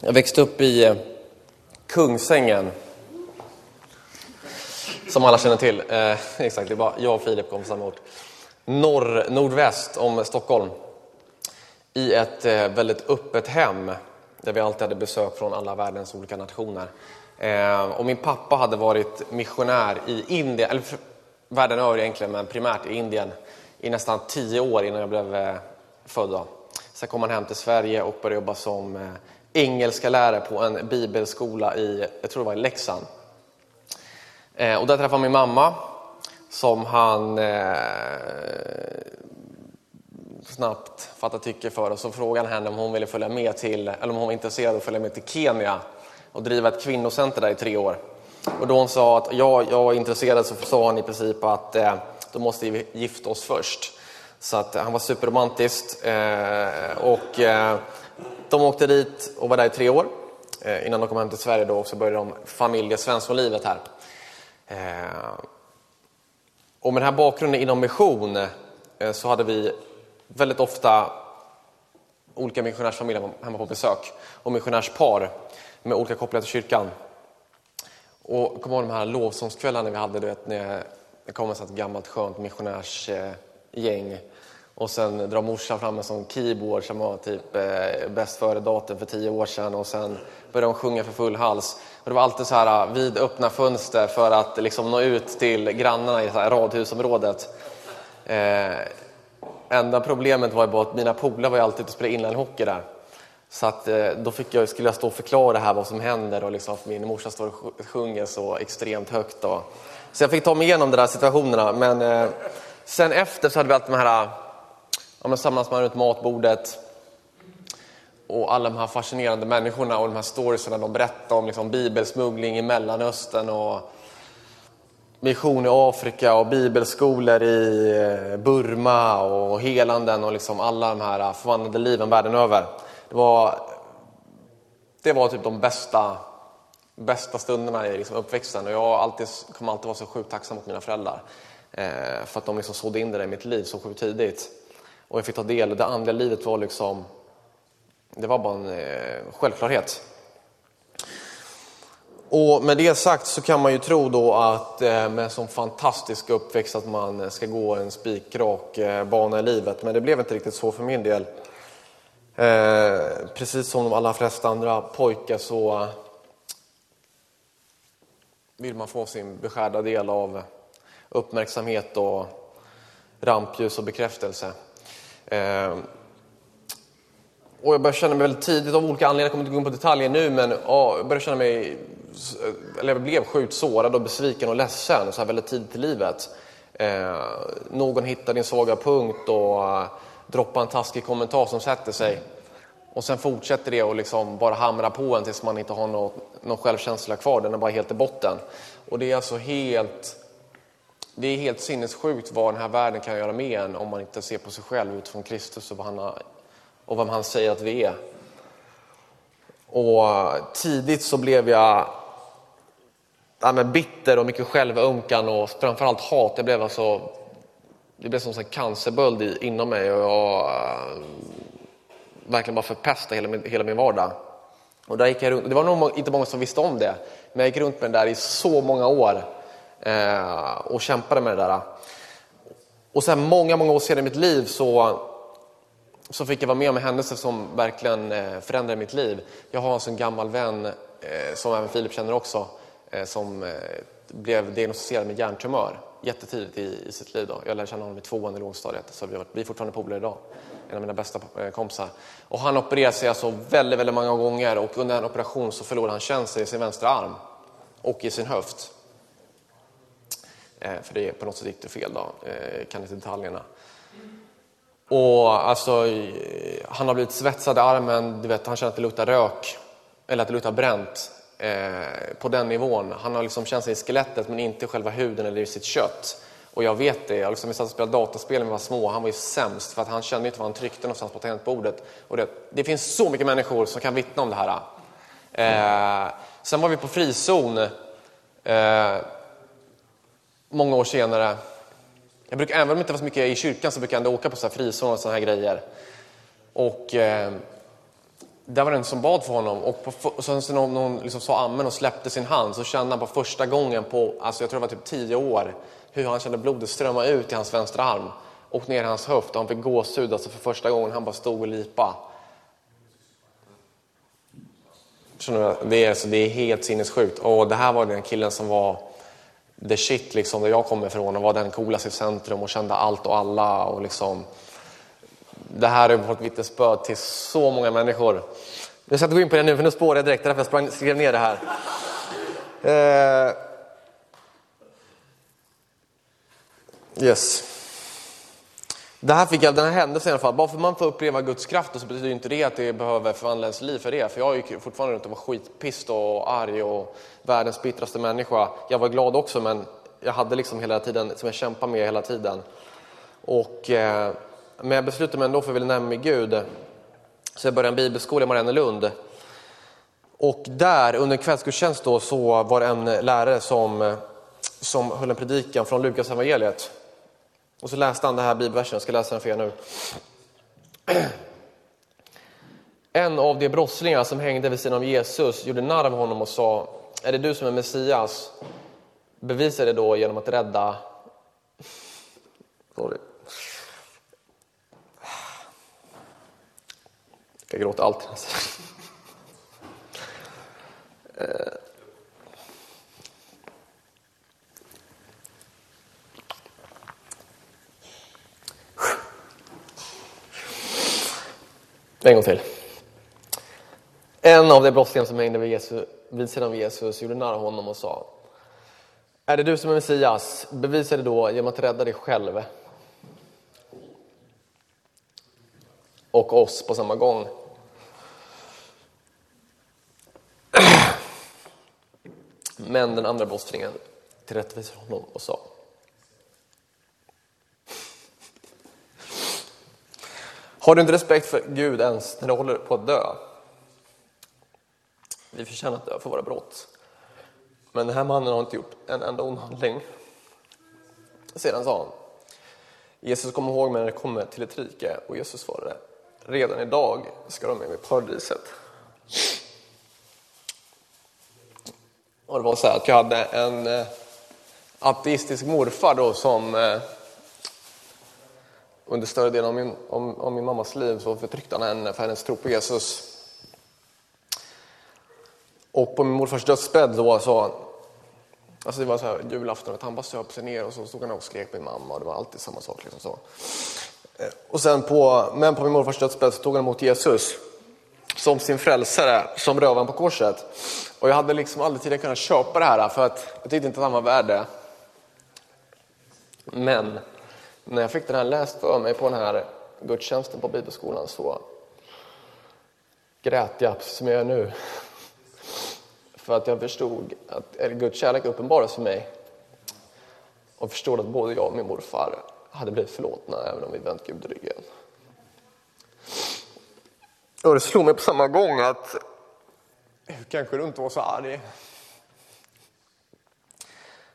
Jag växte upp i eh, Kungsängen. Som alla känner till. Eh, exakt, det är bara jag och Filip kom från samma ort. Norr, nordväst om Stockholm. I ett eh, väldigt öppet hem där vi alltid hade besök från alla världens olika nationer. Eh, och min pappa hade varit missionär i Indien, eller världen över egentligen, men primärt i Indien i nästan tio år innan jag blev eh, född. Sen kom han hem till Sverige och började jobba som eh, engelska lärare på en bibelskola i, jag tror det var i Leksand. Eh, och där träffade min mamma som han eh, snabbt fattade tycke för. Och så frågade han henne om hon ville följa med till, eller om hon var intresserad av att följa med till Kenya och driva ett kvinnocenter där i tre år. Och då hon sa att ja, jag var intresserad så sa han i princip att eh, då måste vi gifta oss först. Så att han var superromantisk. Eh, och eh, de åkte dit och var där i tre år eh, innan de kom hem till Sverige då och så började de familjesvenssonlivet här. Eh, och med den här bakgrunden inom mission eh, så hade vi väldigt ofta olika missionärsfamiljer hemma på besök och missionärspar med olika kopplingar till kyrkan. Och jag kommer ihåg de här lovsångskvällarna vi hade, du vet, när det kom ett gammalt skönt missionärsgäng och sen drar morsan fram en sån keyboard som var typ eh, bäst före-datum för tio år sedan och sen började de sjunga för full hals. Och det var alltid så här eh, vid öppna fönster för att liksom nå ut till grannarna i så här radhusområdet. Eh, enda problemet var ju bara att mina polare var ju alltid ute och spelade inlinehockey där. Så att, eh, då fick jag, skulle jag stå och förklara det här vad som händer och liksom, min morsa står och sjunger så extremt högt. Då. Så jag fick ta mig igenom de där situationerna. Men eh, sen efter så hade vi alltid de här eh, ja, men samlas man runt matbordet och alla de här fascinerande människorna och de här storiesarna de berättar om liksom bibelsmuggling i Mellanöstern och mission i Afrika och bibelskolor i eh, Burma och helanden och liksom alla de här förvandlade liven världen över. Det var, det var typ de bästa, bästa stunderna i liksom uppväxten och jag alltid, kommer alltid vara så sjukt tacksam mot mina föräldrar eh, för att de liksom sådde in det i mitt liv så sjukt tidigt. Och jag fick ta del, det andliga livet var liksom, det var bara en eh, självklarhet. Och med det sagt så kan man ju tro då att eh, med en sån fantastisk uppväxt att man eh, ska gå en spikrak eh, bana i livet. Men det blev inte riktigt så för min del. Eh, precis som de allra flesta andra pojkar så vill man få sin beskärda del av uppmärksamhet och rampljus och bekräftelse. Eh, och jag började känna mig väldigt tidigt, av olika anledningar, jag kommer inte gå in på detaljer nu, men ja, jag började känna mig, eh, eller jag blev sjukt sårad och besviken och ledsen så här väldigt tidigt i livet. Eh, någon hittar din svaga punkt och eh, droppar en taskig kommentar som sätter sig. Och sen fortsätter det och liksom bara hamra på en tills man inte har något, någon självkänsla kvar, den är bara helt i botten. Och det är alltså helt det är helt sinnessjukt vad den här världen kan göra med en om man inte ser på sig själv utifrån Kristus och, vad han, har, och vem han säger att vi är. Och tidigt så blev jag ja, men bitter och mycket självömkan och framförallt hat. Jag blev alltså, det blev som en cancerböld inom mig och jag eh, verkligen bara förpestade hela min, hela min vardag. Och där gick jag runt, det var nog inte många som visste om det, men jag gick runt med det där i så många år Eh, och kämpade med det där. Och sen många, många år senare i mitt liv så, så fick jag vara med om en händelse som verkligen eh, förändrade mitt liv. Jag har en en gammal vän, eh, som även Filip känner också, som blev diagnostiserad med hjärntumör jättetidigt i, i sitt liv. Då. Jag lärde känna honom i tvåan i lågstadiet, så vi, vi är fortfarande polare idag. En av mina bästa kompisar. Och han opererade sig alltså väldigt, väldigt många gånger och under en operation så förlorade han känsel i sin vänstra arm och i sin höft. Eh, för det på något sätt gick det fel då, eh, kan inte detaljerna. Och alltså, eh, han har blivit svetsad i armen, du vet, han känner att det luktar rök, eller att det luktar bränt eh, på den nivån. Han har liksom sig i skelettet men inte i själva huden eller i sitt kött. Och jag vet det, jag liksom, vi satt och spelade dataspel när vi var små, han var ju sämst för att han kände inte vad han tryckte någonstans på tangentbordet. Och det, det finns så mycket människor som kan vittna om det här. Eh, sen var vi på frizon eh, många år senare. Jag brukar, även om det inte var så mycket i kyrkan så brukar jag ändå åka på så här frizon och sådana här grejer. Och eh, där var det en som bad för honom och, på, och sen så någon, någon liksom sa amen och släppte sin hand så kände han på första gången på, alltså jag tror det var typ tio år, hur han kände blodet strömma ut i hans vänstra arm och ner i hans höft och han fick gåshud alltså för första gången han bara stod och lipa. Det är, alltså, det är helt sinnessjukt. Och det här var den killen som var the shit liksom, där jag kommer ifrån och var den coolaste i centrum och kände allt och alla. Och liksom, det här har varit vittnesbörd till så många människor. Jag ska inte gå in på det nu för nu spårar jag direkt, därför jag sprang, skrev ner det här. Eh, yes. Det här fick jag, den här händelsen i alla fall, bara för att man får uppleva Guds kraft så betyder inte det att det behöver förvandla ens liv för det. För jag gick fortfarande runt och var skitpist och arg och världens bittraste människa. Jag var glad också men jag hade liksom hela tiden, som jag kämpade med hela tiden. Och, eh, men jag beslutade mig ändå för att vilja närma mig Gud. Så jag började en bibelskola i Mariannelund. Och där under en kvällsgudstjänst då så var det en lärare som, som höll en predikan från Lukas evangeliet. Och så läste han den här bibelversen, jag ska läsa den för er nu. En av de brottslingar som hängde vid sidan av Jesus gjorde narr av honom och sa, är det du som är Messias? Bevisa det då genom att rädda... Sorry. Jag gråter alltid. Eh. En gång till. En av de brottslingar som hängde vid, Jesus, vid sidan av Jesus gjorde narr av honom och sa Är det du som är Messias? Bevisa det då genom att rädda dig själv och oss på samma gång. Men den andra brottslingen tillrättavisade honom och sa Har du inte respekt för Gud ens när du håller på att dö? Vi förtjänar att dö för våra brott. Men den här mannen har inte gjort en enda ond handling. Sedan sa han, Jesus kom ihåg mig när jag kommer till ett rike och Jesus svarade, redan idag ska de med mig i paradiset. Och det var så att jag hade en eh, ateistisk morfar då som eh, under större delen av min, om, om min mammas liv så förtryckte han henne för hennes tro på Jesus. Och på min morfars dödsbädd då så, alltså det var så här julafton, att han bara söp sig ner och så stod han och skrek på min mamma och det var alltid samma sak. Liksom så. Eh, och sen på, men på min morfars dödsbädd så tog han emot Jesus som sin frälsare, som rövaren på korset. Och jag hade liksom aldrig tidigare kunnat köpa det här för att jag tyckte inte att han var värd det. Men när jag fick den här läst för mig på den här gudstjänsten på bibelskolan så grät jag, som jag gör nu. För att jag förstod att eller Guds kärlek uppenbarades för mig. Och förstod att både jag och min morfar hade blivit förlåtna även om vi vänt Gud ryggen. Och det slog mig på samma gång att hur kanske du inte var så arg?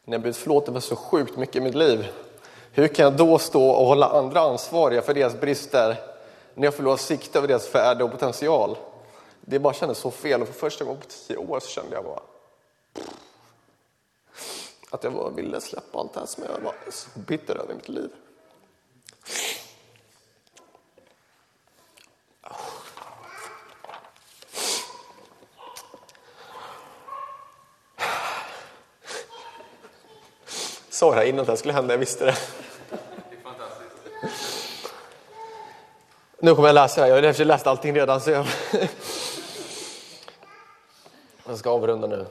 När jag blivit förlåten för så sjukt mycket i mitt liv hur kan jag då stå och hålla andra ansvariga för deras brister när jag förlorar sikte över deras värde och potential? Det bara kändes så fel och för första gången på tio år så kände jag bara att jag bara ville släppa allt det här som jag var så bitter över i mitt liv. Sa det här innan det här skulle hända, jag visste det. Nu kommer jag läsa det här, jag har läst allting redan. Så jag... jag ska avrunda nu.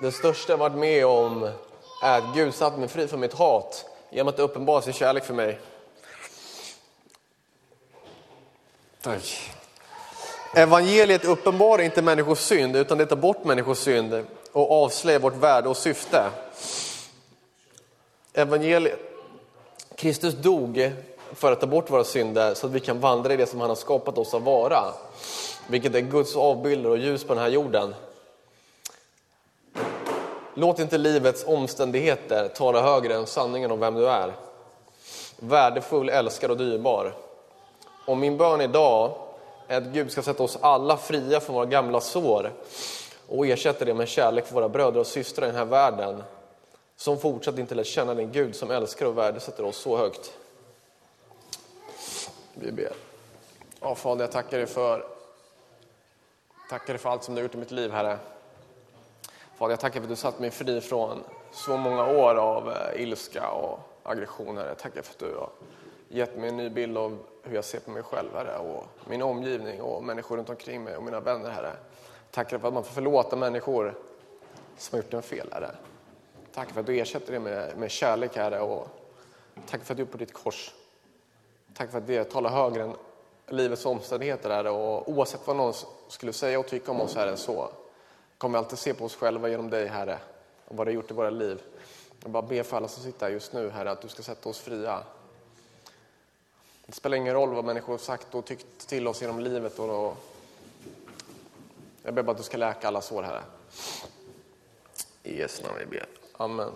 Det största jag varit med om är att Gud satt mig fri från mitt hat genom att uppenbara sin kärlek för mig. Tack. Evangeliet uppenbarar inte människors synd utan det tar bort människors synd och avslöjar vårt värde och syfte. Evangeliet, Kristus dog för att ta bort våra synder så att vi kan vandra i det som han har skapat oss att vara. Vilket är Guds avbilder och ljus på den här jorden. Låt inte livets omständigheter tala högre än sanningen om vem du är. Värdefull, älskad och dyrbar. Och min bön idag är att Gud ska sätta oss alla fria från våra gamla sår och ersätta det med kärlek för våra bröder och systrar i den här världen som fortsatt inte lärt känna den Gud som älskar och värdesätter oss så högt. Vi ber. Ja, Fader, jag tackar dig för, tackar dig för allt som du har gjort i mitt liv, Herre. Fader, jag tackar för att du satt mig fri från så många år av eh, ilska och aggressioner. Jag tackar för att du har gett mig en ny bild av hur jag ser på mig själv, här och min omgivning och människor runt omkring mig och mina vänner, Herre. Tackar för att man får förlåta människor som har gjort en fel, Herre. Tack för att du ersätter det med, med kärlek, Herre. Och tack för att du är på ditt kors. Tack för att det talar högre än livets omständigheter, Herre. Och oavsett vad någon skulle säga och tycka om oss, Herre, så kommer vi alltid se på oss själva genom dig, Herre. Och vad du har gjort i våra liv. Jag bara ber för alla som sitter här just nu, Herre, att du ska sätta oss fria. Det spelar ingen roll vad människor har sagt och tyckt till oss genom livet. Och, och jag ber bara att du ska läka alla sår, Herre. I Jesu namn vi ber. Amen.